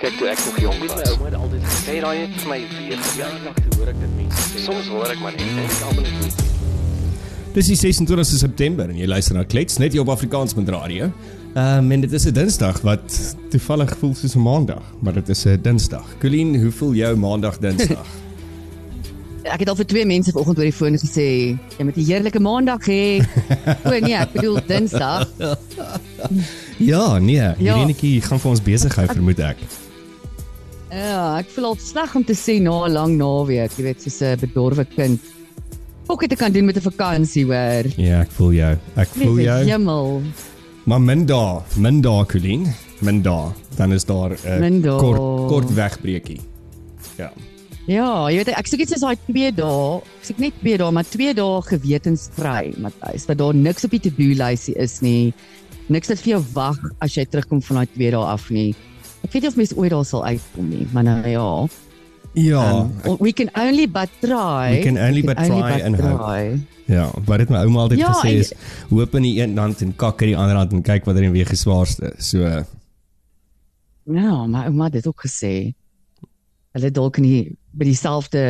Kyk toe ek nog jonk was. My ouma het altyd gesê daai het vir my weer toe hoor ek dit mense sê. Soms hoor ek maar net en ek almal net. Dis die 26 September en jy luister na Klets net hier op Afrikaans met radio. Ehm um, en dit is 'n Dinsdag wat toevallig voel soos 'n Maandag, maar dit is 'n Dinsdag. Colleen, hoe voel jou Maandag Dinsdag? Ek het al vir twee mense vanoggend oor die foon gesê, jy moet 'n heerlike Maandag hê. o nee, ek bedoel Dinsdag. ja, nee, Ja. hierdie netjie gaan vir ons besig hou vermoed ek. Ja, ek voel al sleg om te sê na 'n lang naweek, jy weet, soos 'n bedorwe kind. Ook ek kan doen met 'n vakansie, hoor. Ja, ek voel jou. Ek voel Liewe jou. Hemel. Maar min daar, min daar Colleen, min daar. Dan is daar 'n daar. kort kort wegbreekie. Ja. Ja, jy weet ek soek iets soos daai 2 dae, ek soek net 2 dae, maar 2 dae gewetensvry, Matthys, dat daar niks op die to-do lysie is nie. Niks wat vir jou wag as jy terugkom van daai 2 dae af nie. Ek weet nie of mens ooit daar sal uitkom nie, maar nou ja. Ja, Um, we can only but try. We can only but try and hope. try. Ja, wat het my ouma altyd Ja, gesê is hoop in die een hand en kak in die ander hand en kyk wat er in weeg swaarste. So Ja, my ouma het dit ook gesê. Hulle dalk nie by dieselfde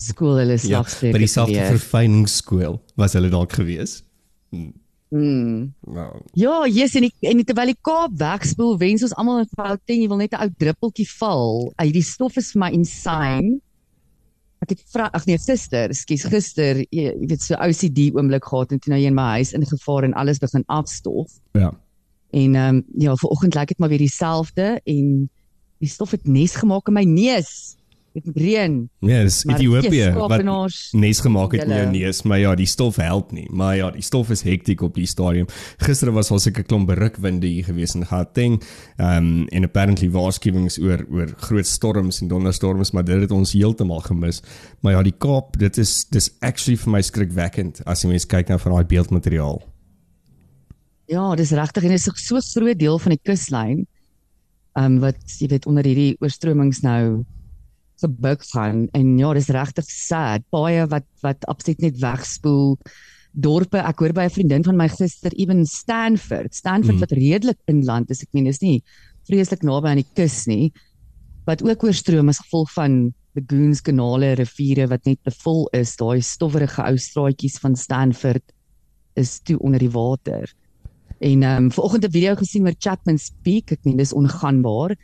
skool hulle ja, slagstreke by dieselfde verfyningsskool was hulle dalk gewees. Hmm. Nou, Ja, yes en, die, en terwyl die Kaap wegspoel, wens ons almal 'n Gauteng, jy wil net 'n ou druppeltjie val. Ay, die stof is vir my insane. Ek het vra, ag nee, gister, ekskuus, gister, jy, jy weet so OCD oomblik gehad en toe nou hier in my huis ingevaar en alles begin afstof. ja. En ehm um, ja, vanoggend lyk dit maar weer dieselfde en die stof het nes gemaak in my neus. Dit reën. Ja, dis Ethiopië wat nes gemaak het in jou neus, maar ja, die stof help nie. Maar ja, die stof is hektiek op die stadium. Gister was al seker klomp berukwinde hier gewees in Gauteng. Ehm um, en apparently waarskuwings oor oor groot storms en donderstorms, maar dit het ons heeltemal gemis. Maar ja, die Kaap, dit is dis actually vir my skrikwekkend as jy mens kyk na van daai beeldmateriaal. Ja, dis regtig en dit is so 'n groot deel van die kuslyn. Ehm um, wat jy weet onder hierdie oorstromings nou gebuk gaan en ja, dis regtig sad. Baie wat wat absoluut net wegspoel. Dorpe, ek hoor by 'n vriendin van my gister ewen Stanford, Stanford Mm. wat redelik inland is. Ek meen dis nie vreeslik naby aan die kus nie. Wat ook oorstroom as gevolg van lagoons, kanale, riviere wat net te vol is. Daai stowwerige ou straatjies van Stanford is toe onder die water. En ehm um, vanoggend 'n video gesien oor Chapman's Peak. Ek meen dis ongaanbaar.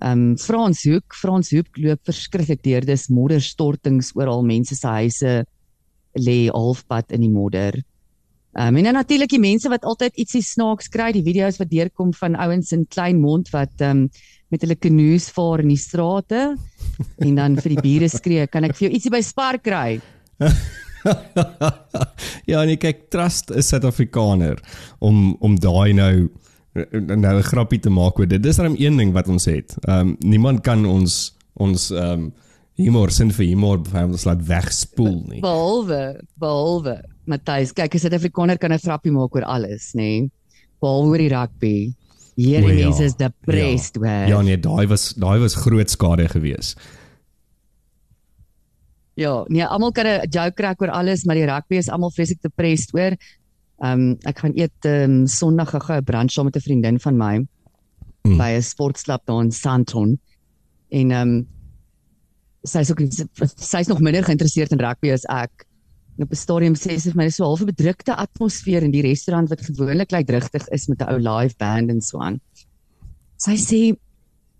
Ehm um, Franshoek, Franshoek loop verskriklik deur. Dis modderstortings oral. Mense se huise lê halfpad in die modder. Ehm um, en dan natuurlik die mense wat altyd ietsie snaaks kry, die video's wat deurkom van ouens in Kleinmond wat ehm um, met hulle kanoes vaar in die strate en dan vir die bure skree, kan ek vir jou ietsie by Spar kry? ja, en jy kyk Trust is Suid-Afrikaner om om daai nou nou 'n grappie te maak oor dit. Dis dan een ding wat ons het. Ehm um, niemand kan ons ons ehm um, humor sin vir humor ons laat wegspoel nie. Behalwe, behalwe Matthys, kyk, 'n Suid-Afrikaner kan 'n grappie maak oor alles, nê? Nee? Behalwe oor die rugby. Hier O, die ja. mense is depressed Ja, hoor. ja nee, daai was daai was groot skade gewees. Ja, nee, almal kan 'n joke kry oor alles, maar die rugby is almal vreeslik depressed oor. Ehm um, ek gaan eet ehm um, Sondag gou 'n brunch saam met 'n vriendin van my Mm. by 'n sportklub daar in Sandton. En ehm um, sy ook sy's nog minder geïnteresseerd in rugby as ek. En op 'n stadium sê sy vir my dis so half 'n bedrukte atmosfeer in die restaurant wat gewoonlik lyk rigtig is met 'n ou live band en so aan. Sy sê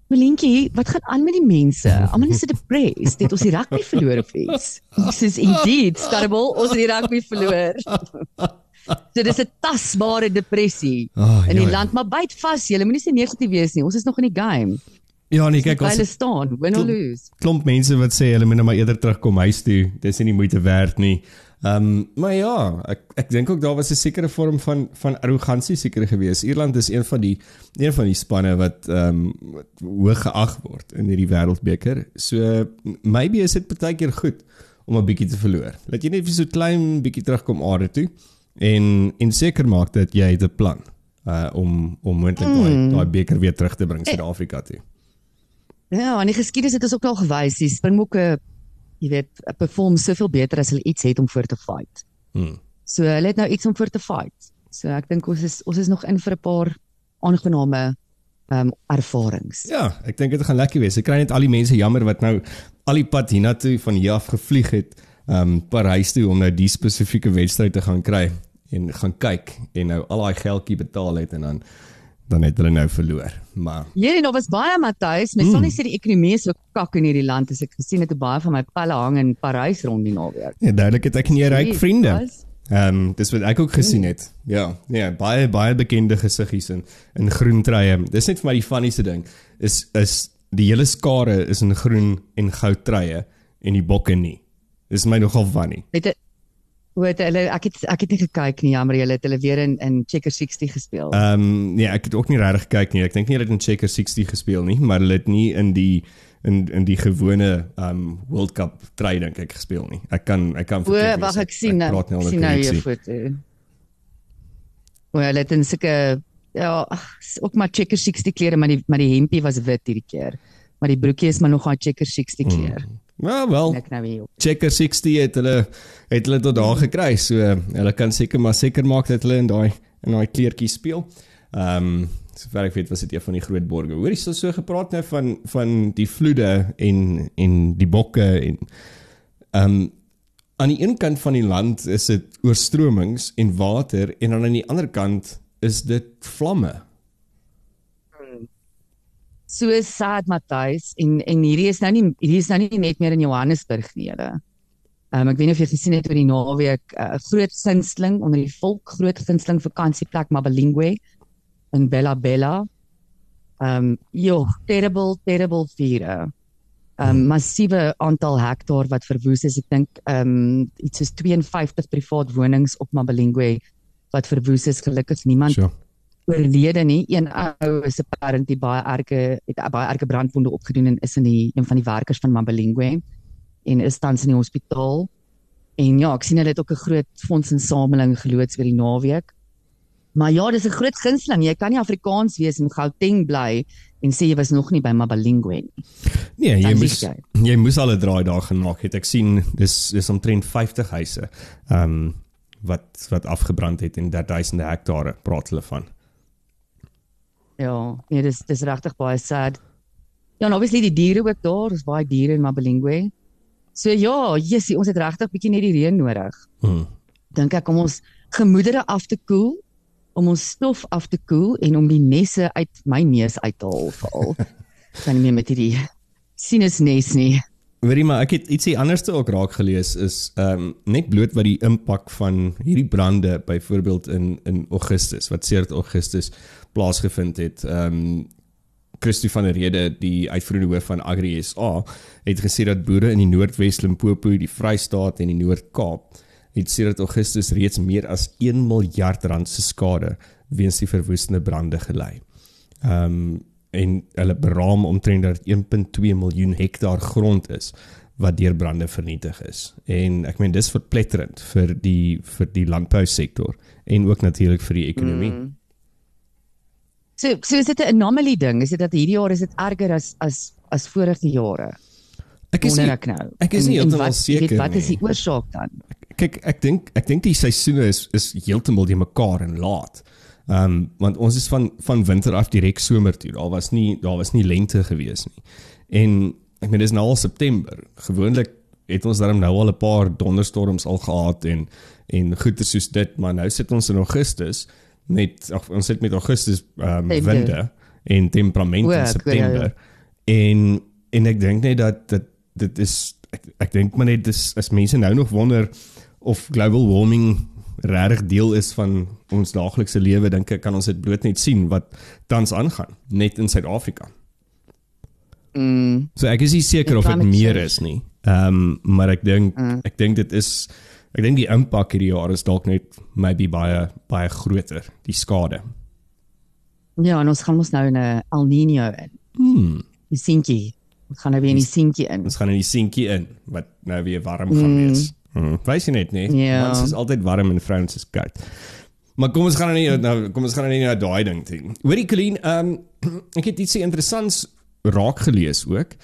Melinkie, wat gaan aan met die mense? Almal is so depressed. Het ons die rugby verloor of iets? Dis indeed, Starbull, ons het die rugby verloor. So dis 'n tasbare depressie Ah, in die ja. land, maar byt vas, jy moenie so negatief wees nie. Ons is nog in die game. Ja, nee, kyk Hulle ons staan, win or lose. klomp mense wat sê hulle moet nou maar eerder terugkom huis toe. Dis nie die moeite werd nie. Ehm um, maar ja, ek ek dink ook daar was 'n sekere vorm van van arrogansie seker gewees. Ierland is een van die een van die spanne wat ehm um, hoog geag word in hierdie wêreldbeker. So maybe is dit baie keer goed om 'n bietjie te verloor. Laat jy net vir so klein bietjie terugkom aarde toe en en seker maak dat jy het 'n plan uh om om moontlik daai daai beker weer terug te bring Suid-Afrika toe. Ja, en die geskiedenis het ons ook al gewys, die Springbokke, jy weet, perform soveel beter as hulle iets het om voor te fight. Hmm. So hulle het nou iets om voor te fight. So ek dink ons is ons is nog in vir 'n paar aangename ehm um, ervarings. Ja, ek dink dit gaan lekker wees. Ek kry net al die mense jammer wat nou al die pad hiernatoe van hier af gevlieg het, ehm um, Parys toe om nou die spesifieke wedstryd te gaan kry en gaan kyk en nou al daai geldjie betaal het en dan dan het hulle nou verloor. Maar Ja, en daar was baie Matthys, mens mm. sal nie sê die ekonomie is so kak in hierdie land as ek gesien het hoe baie van my pelle hang in Parys rond die naweek. Ja, duidelik het ek nie ryk vriende. Ehm um, dis wat ek ook gesien het. Ja, ja, baie baie bekende gesiggies in in groen treie. Dis net vir my die funnieste ding is is die hele skare is in groen en goud treie en die bokke nie. Dis my nogal funny. Weet jy Hoe het hulle ek het ek het nie gekyk nie, jammer, hulle het hulle weer in in Checker 60 gespeel. Ehm um, nee, ek het ook nie regtig gekyk nie. Ek dink nie hulle het in Checker 60 gespeel nie, maar hulle het nie in die in in die gewone ehm um, World Cup try dink ek gespeel nie. Ek kan ek kan O, wag ek sien nou. Ek sien nou jou foto. Wel, hulle het in sulke ja, ook maar Checker 60 klere, maar die maar die hempie was wit hierdie keer. Maar die broekie is maar nog aan Checker 60 kleur. Hmm. Ja, wel. Nou Checker 60 het hulle het hulle tot daar gekry. So hulle kan seker maar seker maak dat hulle in daai in daai kleertjies speel. Ehm um, sover ek weet was dit een van die groot borge. Hoorie so so gepraat nou van van die vloede en en die bokke en ehm um, aan die een kant van die land is dit oorstromings en water en dan aan die ander kant is dit vlamme so sad Matthys en en hierdie is nou nie hierdie is nou nie net meer in Johannesburg nie hulle. Ehm um, ek weet nie of jy gesien het oor die naweek 'n uh, groot sinsteling onder die volk groot gunsteling vakansieplek Mabalingwe in Bella Bella. Ehm um, jo, terrible terrible. Ehm um, massiewe aantal hektaar wat verwoes is. Ek dink ehm um, iets soos 52 privaat wonings op Mabalingwe wat verwoes is. Gelukkig niemand sure oorlede nie. Een ou is apparently baie erge het baie erge brandwonde opgedoen en is in die een van die werkers van Mambalingwe en is tans in die hospitaal. En ja, ek sien hulle het ook 'n groot fondsinsameling geloods vir die naweek. Maar ja, dis 'n groot gunsteling. Jy kan nie Afrikaans wees in Gauteng bly en sê jy was nog nie by Mabalingwe nie. Nee, jy moes jy. jy moes al 'n draai daar gemaak het. Ek sien dis dis omtrent 50 huise. Ehm um, wat wat afgebrand het en 1000 hektare praat hulle van. Ja, nee, dis dis regtig baie sad. Ja, en obviously die diere ook daar, is baie diere in Mabalingwe. So ja, jessie, ons het regtig bietjie net die reën nodig. Hmm. Dink ek om ons gemoedere af te koel, om ons stof af te koel en om die nesse uit my neus uit te haal veral. kan nie meer met hierdie sinusnes nie. Weetie maar ek het ietsie anders te ook raak gelees is ehm um, net bloot wat die impak van hierdie brande byvoorbeeld in in Augustus wat sedert Augustus plaasgevind het. Ehm um, Christo van der Rede, die uitvoerende hoof van Agri SA, het gesê dat boere in die Noordwes Limpopo, die Vrystaat en die Noord-Kaap het sedert Augustus reeds meer as 1 miljard rand se skade weens die verwoestende brande gelei. Ehm um, en hulle beraam omtrent dat 1.2 miljoen hektaar grond is wat deur brande vernietig is. En ek meen dis verpletterend vir die vir die landbousektor en ook natuurlik vir die ekonomie. Mm. So so is dit 'n anomaly ding? Is dit dat hierdie jaar is dit erger as as as vorige jare? Ek is nie, ek nou. Ek is nie heeltemal seker nie. Wat is die oorsaak dan? Kyk, ek dink ek dink die seisoene is is heeltemal die mekaar en laat. Ehm um, want ons is van van winter af direk somer toe. Daar was nie daar was nie lente gewees nie. En ek meen dis nou al September. Gewoonlik het ons dan nou al 'n paar donderstorms al gehad en en goeie soos dit, maar nou sit ons in Augustus met ag ons sit met Augustus ehm um, winde en temperament in September. Ja, ja. En en ek dink net dat dit dit is ek ek dink maar net dis as mense nou nog wonder of global warming regtig deel is van ons daaglikse lewe dink ek kan ons dit bloot net sien wat tans aangaan net in Suid-Afrika. Mm. So ek is nie seker of dit meer is nie. Ehm um, maar ek dink mm. ek dink dit is Ek dink die impak hierdie jaar is dalk net maybe baie baie groter, die skade. Ja, en ons gaan mos nou in 'n El Niño in. Hmm. Die sinkie. Ons gaan nou weer in die sinkie in. Ons gaan in die sinkie in wat nou weer warm gaan mm. wees. Hmm. Weet jy net nie? Ja. Mans is altyd warm en vrouens is koud. Maar kom ons gaan nou nie nou kom ons gaan nou nie na daai ding toe. Hoorie Colleen, ehm um, ek het ietsie interessants raak gelees ook.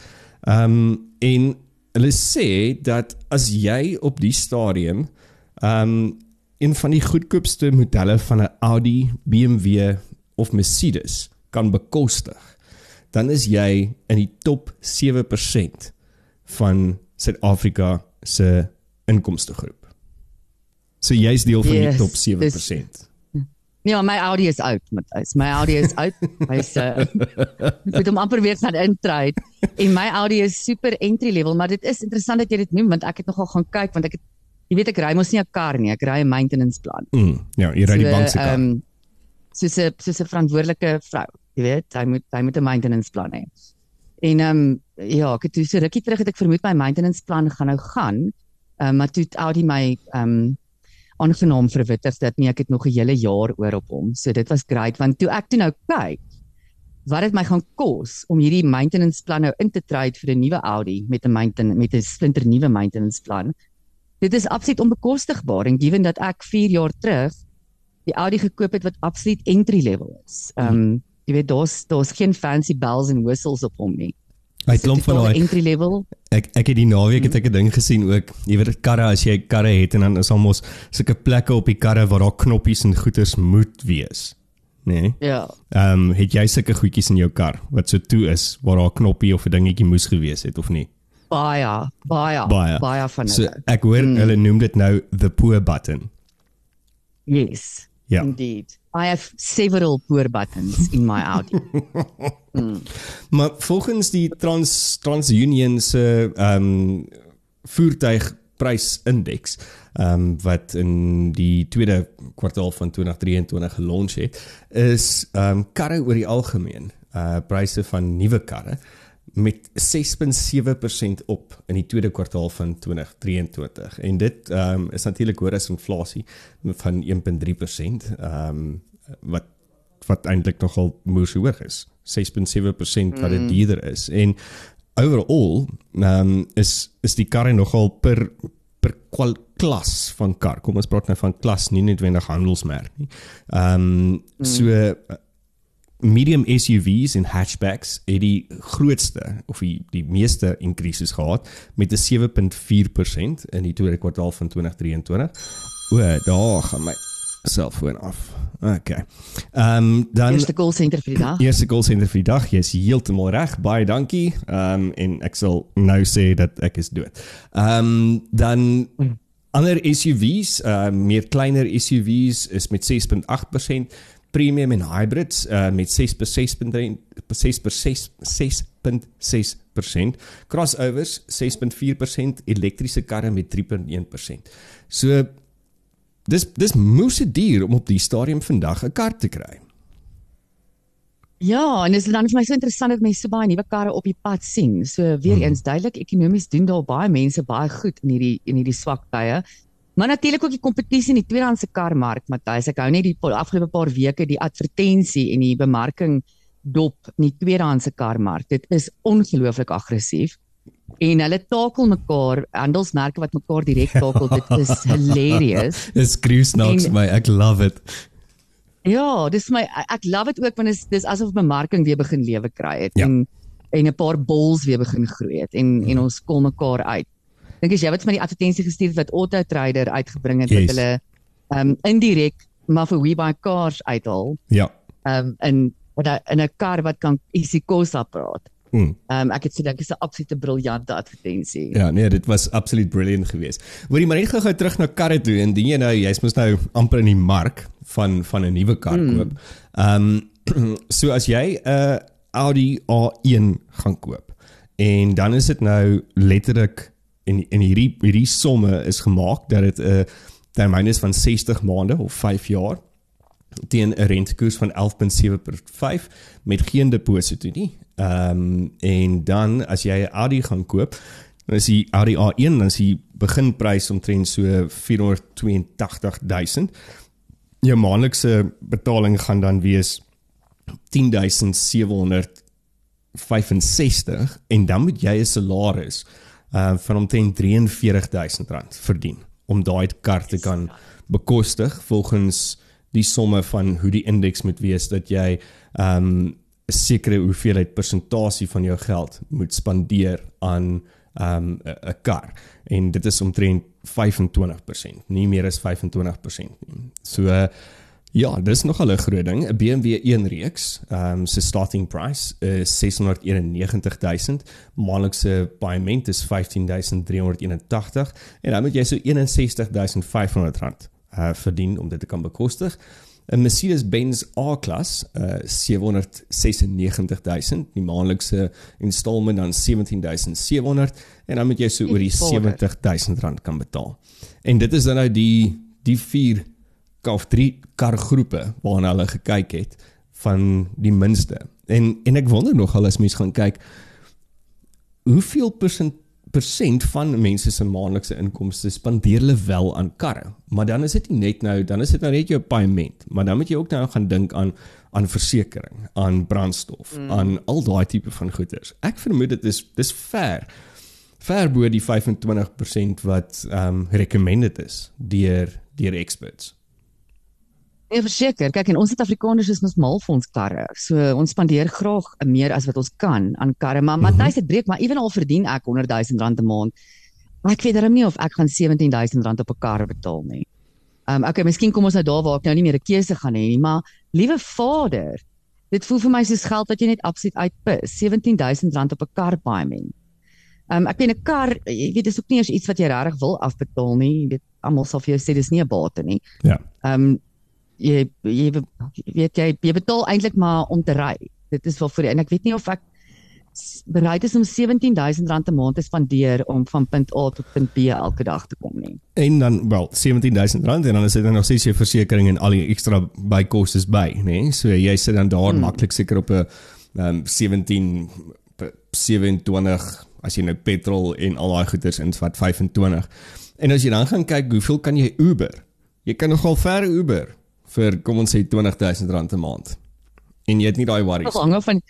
Ehm um, en hulle sê dat as jy op die stadium um een van die goedkoopste modelle van 'n Audi, BMW of Mercedes kan bekostig, dan is jy in die top 7% van Suid-Afrika se inkomste groep. So jy's deel van Yes, die top dis- 7%. Ja, my Audi is oud, Matthys. My Audi is oud. Hy's uh moet hom amper weer gaan intrade. En my Audi is super entry level, maar dit is interessant dat jy dit noem want ek het nogal gaan kyk want ek het jy weet ek ry mos nie 'n kar nie, ek ry 'n maintenance plan. Mm, ja, jy ry die bank se kar. ehm, soos 'n soos 'n verantwoordelike vrou, jy weet, hy moet hy moet 'n maintenance plan hê. En ehm um, ja, ek het toe so rukkie terug het ek vermoed my maintenance plan gaan nou gaan. Ehm um, maar toe het Audi my ehm um, aangenaam verwittig dat nee, ek het nog 'n hele jaar oor op hom. So dit was great want toe ek toe nou kyk wat dit my gaan kos om hierdie maintenance plan nou in te trade vir 'n nuwe Audi met 'n maintenance met 'n splinter nuwe maintenance plan. Dit is absoluut onbekostigbaar en given dat ek 4 jaar terug die Audi gekoop het wat absoluut entry level is. Ehm um, jy weet daar's daar's geen fancy bells and whistles op hom nie. Hy klomp van daai entry level. Ek ek het die naweek het ek 'n ding gesien ook. Jy weet karre as jy karre het en dan is almos sulke plekke op die karre waar daar knoppies en goeders moet wees. Nee. Ja. Ehm um, het jy sulke goedjies in jou kar wat so toe is waar daar 'n knoppie of 'n dingetjie moes gewees het of nie? Baie, baie, Baie. baie van So hulle. ek hoor mm. hulle noem dit nou the poor button. Yes. Ja. Indeed. I have several poor buttons in my Audi. Maar volgens die Trans TransUnion se ehm um, voertuigprysindeks ehm um, wat in die tweede kwartaal van 2023 gelons het, is ehm um, karre oor die algemeen uh pryse van nuwe karre met 6.7% op in die tweede kwartaal van 2023 en dit ehm um, is natuurlik hoër as inflasie van 1.3% ehm um, wat wat eintlik nogal moeë hoog is. 6.7% wat dit duurder is. En overall ehm um, is is die karre nogal per per kwal, klas van kar. Kom ons praat nou van klas, nie noodwendig handelsmerk nie. Ehm um, so uh, medium SUVs en hatchbacks het die grootste of die die meeste increases gehad met 'n 7.4% in die tweede kwartaal van 2023. O, daar gaan my selfoon af. Okay. Ehm um, dan Eerste call center vir die dag. Eerste call center vir die dag. Jy's heeltemal reg. Baie dankie. Ehm um, en ek sal nou sê dat ek is dood. Ehm um, dan ander SUVs, uh meer kleiner SUVs is met 6.8% premium en hybrids uh met 6.6% 6.6% crossovers 6.4% elektriese karre met 3.1%. So dis dis moes dit duur om op die stadium vandag 'n kar te kry. Ja, en dit is dan vir my so interessant dat mense so baie nuwe karre op die pad sien. So weer eens duidelik ekonomies doen daar baie mense baie goed in hierdie in hierdie swak tye. Maar natuurlik ook die kompetisie in die tweedehandse karmark, Matthys. Ek hou net die afgelope paar weke die advertensie en die bemarking dop in die tweedehandse karmark. Dit is ongelooflik aggressief. En hulle takel mekaar, handelsmerke wat mekaar direk takel. Dit is hilarious. Dis skreeu snaaks En- my. Ek love it. Ja, dis my ek- love dit ook want dis dis asof bemarking weer begin lewe kry het Ja. en en 'n paar bulls weer begin groei het en en ons kom mekaar uit. Dink as jy wat vir my die advertensie gestuur het wat Auto Trader uitgebring het Yes. dat hulle ehm um, indirek maar vir We Buy Cars uithaal. Ja. Ehm um, in wat hy- in 'n kar wat kan isiKosa praat. Mm. Ehm um, ek het sê dit is 'n absolute briljante advertensie. Ja, nee, dit was absoluut brilliant geweest. Hoorie, maar net gou-gou terug na karre toe en dien jy nou, jy's mos nou amper in die mark van van 'n nuwe kar koop. Ehm um, so as jy 'n uh, Audi A1 gaan koop en dan is dit nou letterlik en en hierdie hierdie somme is gemaak dat dit 'n uh, termyn is van 60 maande of 5 jaar teen 'n rentekoers van 11.7/5 met geen deposito nie. Ehm um, en dan as jy 'n Audi gaan koop, dan is die Audi A1 dan is die beginprys omtrent so 482.000. Jou maandelikse betaling gaan dan wees 10765 en dan moet jy 'n salaris uh van omtrent 43000 rand verdien om daai kar te kan bekostig volgens die somme van hoe die indeks moet wees dat jy um 'n sekere hoeveelheid persentasie van jou geld moet spandeer aan um 'n 'n kar en dit is omtrent 25%, nie meer as 25% nie. So uh, Ja, dis nogal 'n groot ding. 'n BMW 1 reeks, ehm um, se starting price is 691000, maandelikse paaiement is 15381 en dan moet jy so 61500 rand uh verdien om dit te kan bekostig. 'n Mercedes-Benz A-klas, uh 796000, die maandelikse installment dan 17700 en dan moet jy so oor die 70000 rand kan betaal. En dit is dan nou die die vier of drie kargroepe waarna hulle gekyk het van die minste. En en ek wonder nog al as mens gaan kyk hoeveel persent persent van mense se maandelikse inkomste spandeer hulle wel aan karre. Maar dan is dit nie net nou, dan is dit nou net jou paaiement, maar dan moet jy ook nou gaan dink aan aan versekerings, aan brandstof, mm. aan al daai tipe van goederes. Ek vermoed dit is dis ver ver bo die 25% wat ehm um, recommended is deur deur experts. Ja, verseker. Kyk, en ons Suid-Afrikaners is mos mal vir ons karre. So ons spandeer graag meer as wat ons kan aan karre. Maar. Matthys het breek, maar ewenal verdien ek 100 000 rand 'n maand. Maar ek weet darem nie of ek gaan 17 000 rand op 'n kar betaal nie. Ehm um, okay, miskien kom ons nou daar waar ek nou nie meer 'n keuse gaan hê nie, maar liewe Vader, dit voel vir my soos geld wat jy net absoluut uitpis. 17 000 rand op 'n kar payment. Ehm um, ek weet 'n kar, jy weet dis ook nie eers iets wat jy regtig wil afbetaal nie. Jy weet almal sal vir jou sê dis nie 'n bate nie. Ja. Ehm um, jy jy weet jy jy betaal eintlik maar om te ry. Dit is wel vir en ek weet nie of ek bereid is om 17000 rand 'n maand te spandeer om van punt A tot punt B elke dag te kom nie. En dan wel 17000 rand en dan is dit nog steeds jou versekerings en al die ekstra bykostes by, nê? Nee? So jy sit dan daar hmm. maklik seker op 'n um, 17 27 as jy nou petrol en al daai goederes insvat 25. En as jy dan gaan kyk hoeveel kan jy Uber? Jy kan nogal ver Uber vir kom ons sê R20000 'n maand. En jy het nie daai worries. Hang af van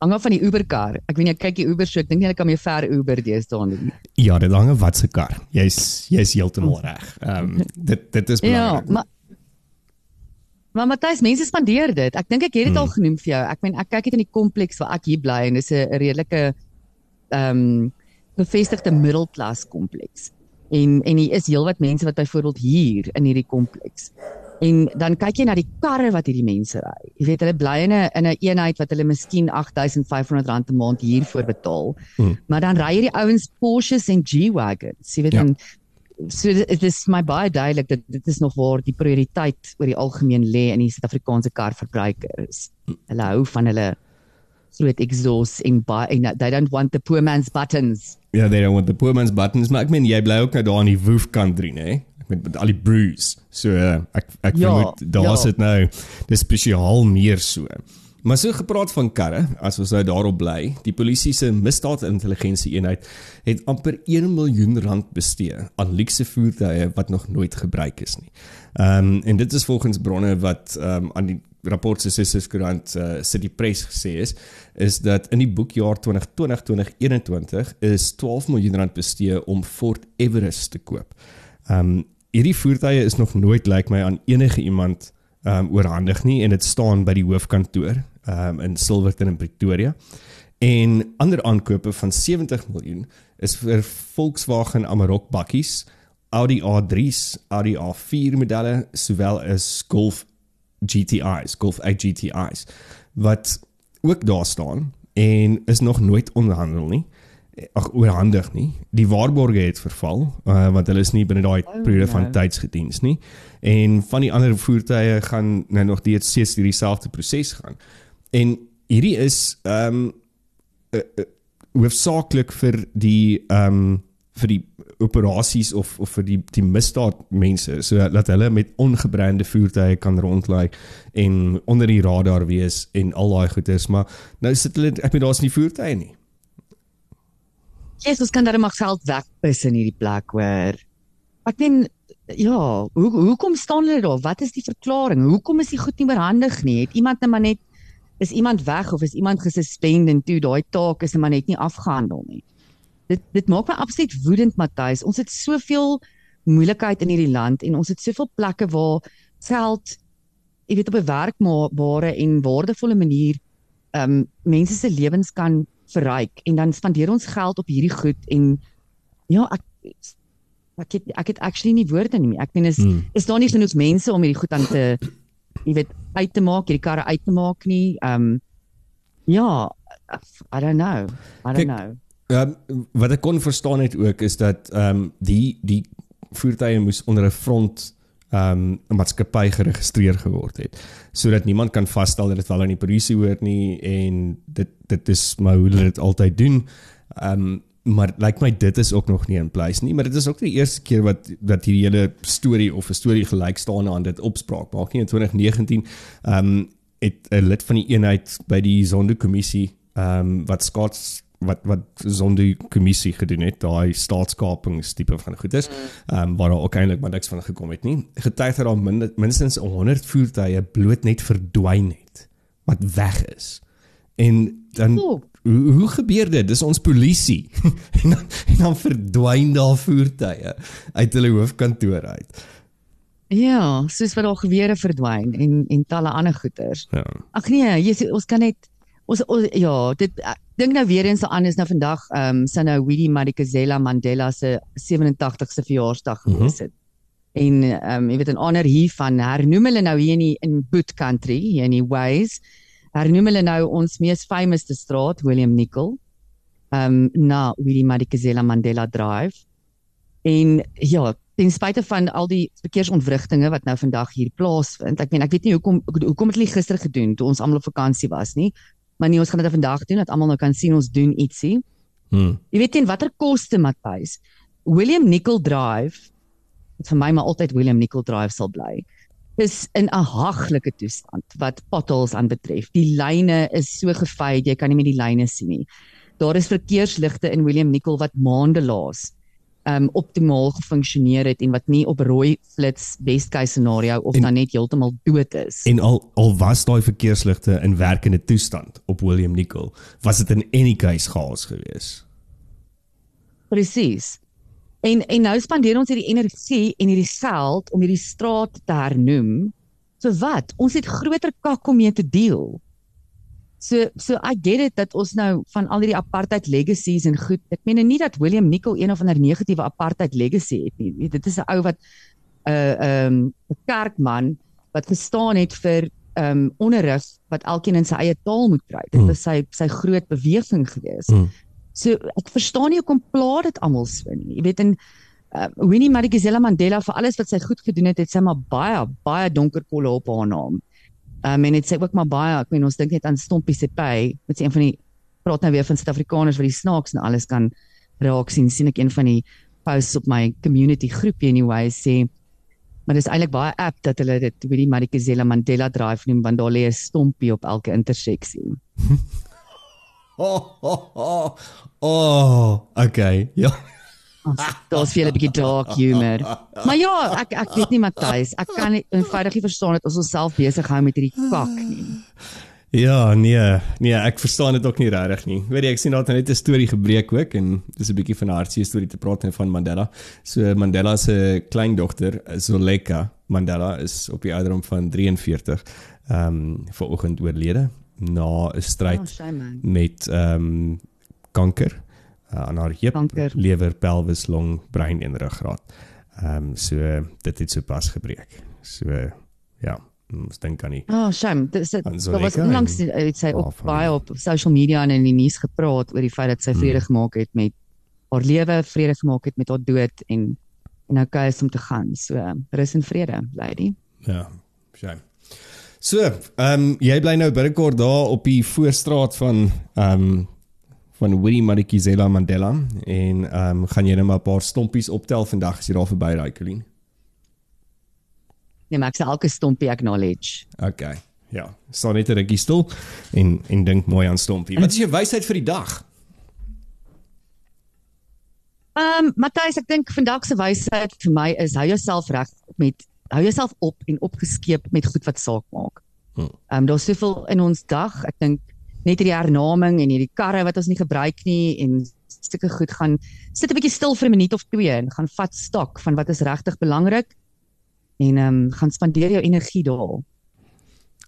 hang af van die Uber kar. Ek weet nie ek kyk die Uber so ek dink nie hulle kan meer ver Uber deesdae doen. Ja, dit hang af wat se kar. Jy's jy's heeltemal reg. Ehm um, dit dit is belangrik. Ja, maar Maar Matthys, mense spandeer dit. Ek dink ek het dit hmm. al genoem vir jou. Ek meen ek kyk dit in die kompleks waar ek hier bly en dis 'n redelike ehm um, bevestigde middelklas kompleks. En en hier is heelwat mense wat byvoorbeeld hier in hierdie kompleks En dan kyk jy na die karre wat hierdie mense ry. Jy weet hulle bly in 'n in 'n een eenheid wat hulle miskien R8500 'n maand hiervoor betaal. Hmm. Maar dan ry hierdie ouens Porsches en G-Wagons. Jy weet ja. dan so dit is my baie duidelik dat dit is nog waar die prioriteit oor die algemeen lê in die Suid-Afrikaanse karverbruikers. Hulle hou van hulle groot exhaust en baie en they don't want the poor man's buttons. Ja, yeah, they don't want the poor man's buttons. Maar ek meen jy bly ook nou daar in die Woef country, né? Nee? Met, met al die bruise. So uh, ek ek ja, vermoed daar's dit ja. nou dis spesiaal meer so. Maar so gepraat van karre, as ons nou daarop bly, die polisie se misdaadintelligensie eenheid het amper 1 miljoen rand bestee aan luukse voertuie wat nog nooit gebruik is nie. Ehm um, en dit is volgens bronne wat ehm um, aan die rapport se Sisskoerant uh, City Press gesê is, is dat in die boekjaar 2020-2021 is 12 miljoen rand bestee om Ford Everest te koop. Ehm um, hierdie voertuie is nog nooit lyk like my aan enige iemand ehm um, oorhandig nie en dit staan by die hoofkantoor ehm um, in Silverton in Pretoria. En ander aankope van 70 miljoen is vir Volkswagen Amarok bakkies, Audi A3s, Audi A4 modelle sowel as Golf GTI's, Golf 8 GTI's wat ook daar staan en is nog nooit onderhandel nie ag oorhandig nie. Die waarborge het verval uh, want hulle is nie binne daai oh, periode van no. tydsgediens nie. En van die ander voertuie gaan nou nog steeds hierdie selfde proses gaan. En hierdie is ehm um, uh, uh, hoofsaaklik vir die ehm um, vir die operasies of of vir die die misdaad mense so dat hulle met ongebrande voertuie kan rondlaai en onder die radar wees en al daai goedes maar nou sit hulle ek weet daar's nie voertuie nie Jesus kan daar maar geld wegpis in hierdie plek hoor. Ek dink ja, hoe hoekom staan hulle daar? Wat is die verklaring? Hoekom is die goed nie oorhandig nie? Het iemand net maar net is iemand weg of is iemand gesuspend en toe daai taak is maar net nie afgehandel nie. Dit dit maak my absoluut woedend Matthys. Ons het soveel moeilikheid in hierdie land en ons het soveel plekke waar geld jy weet op 'n werkbare en waardevolle manier ehm um, mense se lewens kan verryk en dan spandeer ons geld op hierdie goed en ja ek ek het ek het actually nie woorde nie ek meen is hmm. is daar nie genoeg mense om hierdie goed aan te jy weet uit te maak, hierdie karre uit te maak nie. Ehm um, ja, I don't know. I don't Kijk, know. Ja, wat ek kon verstaan het ook is dat ehm um, die die voertuie moes onder 'n front um, 'n maatskappy geregistreer geword het sodat niemand kan vasstel dat dit wel aan die polisie hoort nie en dit dit is maar hoe hulle dit altyd doen. Ehm um, maar lyk like my dit is ook nog nie in plek nie, maar dit is ook die eerste keer wat dat hierdie hele storie of 'n storie gelyk staan aan dit opspraak maak nie in 2019. Ehm um, het 'n lid van die eenheid by die Sonderkommissie ehm um, wat skaats wat wat Zondo kommissie gedoen het, daai staatskapingstipe van goederes, ehm um, waar daar ook eintlik maar niks van gekom het nie. Getuig dat daar min, minstens 100 voertuie bloot net verdwyn het wat weg is. En dan Oh. hoe, hoe gebeur dit? Dis ons polisie. en, dan, en dan verdwyn daar voertuie uit hulle hoofkantoor uit. Ja, soos wat daar gewere verdwyn en en talle ander goeters. Ja. Ag nee, jy ons kan net ons, ons ja, dit ek dink nou weer eens aan is nou vandag ehm um, sy nou Winnie Madikizela Mandela se 87ste verjaarsdag Mhm. gewees het. En ehm um, jy weet in honor hiervan hernoem hulle nou hier in die, in Boot Country, hier in die Ways, hernoem hulle nou ons mees famous te straat William Nicol. Ehm um, na Winnie Madikizela Mandela Drive. En ja, ten spyte van al die verkeersontwrigtinge wat nou vandag hier plaasvind. Ek meen ek weet nie hoekom hoekom het hulle gister gedoen toe ons almal op vakansie was nie. Maar nee, ons gaan dit vandag doen dat almal nou kan sien ons doen ietsie. Hm. Jy weet teen watter koste Matthys? William Nicol Drive wat vir my maar altyd William Nicol Drive sal bly. Is in 'n haglike toestand wat potholes aanbetref. Die lyne is so gefade, jy kan nie meer die lyne sien nie. Daar is verkeersligte in William Nicol wat maande laas um optimaal gefunksioneer het en wat nie op rooi flits best case scenario of En- dan net heeltemal dood is. En al al was daai verkeersligte in werkende toestand op William Nicol, was dit in any case chaos geweest. Presies. En en nou spandeer ons hierdie energie en hierdie geld om hierdie straat te hernoem. So wat? Ons het groter kak om mee te deel. So so I get it dat ons nou van al hierdie apartheid legacies en goed. Ek meen nie dat William Nicol een of ander negatiewe apartheid legacy het nie. Dit is 'n ou wat 'n uh, 'n um, 'n kerkman wat gestaan het vir ehm um, onderrig wat elkeen in sy eie taal moet kry. Dit Mm. was sy sy groot beweging geweest. Mm. So ek verstaan nie hoekom pla dit almal so nie. Jy weet en uh, Winnie Madikizela Mandela vir alles wat sy goed gedoen het, het sy maar baie baie donker kolle op haar naam. Um, en dit sê ook maar baie, ek meen ons dink net aan Stompie se pay, met sy een van die praat nou weer van Suid-Afrikaners wat die snaaks en alles kan raak sien. sien ek een van die posts op my community groepie anyway sê maar dis eintlik baie apt dat hulle dit Winnie Madikizela Mandela drive noem want daar lê 'n stompie op elke interseksie. Oh, oh, oh, oh okay. Ja. Daar's vir julle 'n bietjie dark humor. Maar ja, ek ek weet nie Matthys, ek kan nie eenvoudig nie verstaan dat ons onsself besig hou met hierdie kak nie. Ja, nee, nee, ek verstaan dit ook nie regtig nie. Weet jy, ek sien daar net 'n storie gebreek ook en dis 'n bietjie van 'n hartseer storie te praat en van Mandela. So Mandela se kleindogter, Zoleka Mandela is op die ouderdom van 43 ehm um, vanoggend oorlede na 'n Oh, stryd shame met ehm um, kanker uh, aan haar heup, Kanker. lewer, pelvis, long, brein en ruggraat. Ehm um, so dit het sopas gebreek. So ja, ons dink aan die Oh, shame. Dit. En Daar so was onlangs het sy op waarvan- baie op social media en in die nuus gepraat oor die feit dat sy vrede Hmm. gemaak het met haar lewe, vrede gemaak het met haar dood en en nou okay is om te gaan. So, rus en vrede, lady. Ja, shame. So, ehm um, jy bly nou binnekort daar op die voorstraat van ehm um, van Winnie Madikizela Mandela en ehm um, gaan jy net maar 'n paar stompies optel vandag as jy daar verby ry, Colleen. Nee, maar ek sê elke stompie acknowledge. Okay. Ja, staan net 'n rukkie stil en en dink mooi aan stompie. Wat is jou wysheid vir die dag? Ehm um, Matthys, ek dink vandag se wysheid vir my is hou jouself reg met hou jouself op en opgeskeep met goed wat saak maak. Hmm. Ehm um, daar's soveel in ons dag. Ek dink net hierdie hernaming en hierdie karre wat ons nie gebruik nie en sulke goed gaan sit 'n bietjie stil vir 'n minuut of twee en gaan vat stok van wat is regtig belangrik en ehm um, gaan spandeer jou energie daar.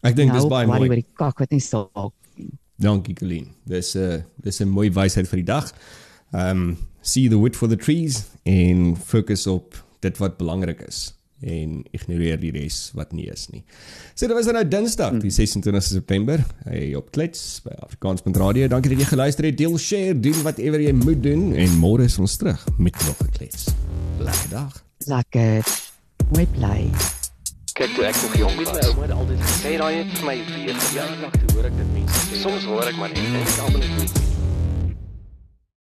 Ek dink dis baie mooi. oor die kak wat nie saak nie. Dankie Colleen. Dis 'n uh, dis 'n mooi wysheid vir die dag. Um see the wood for the trees en fokus op dit wat belangrik is. En ignoreer die res wat nie is nie. So dit was dan nou Dinsdag, die 26 September, hey op Klets by Afrikaans.radio. Dankie dat jy geluister het. Deel, share, doen whatever jy moet doen en môre is ons terug met nog 'n Klets. Lekker dag. Lekker. Mooi bly. Kyk toe ek nog jong was, my ouma het altyd gesê daai het vir my weer verjaardag toe hoor ek dit mense sê. Soms hoor ek maar net en ek almal net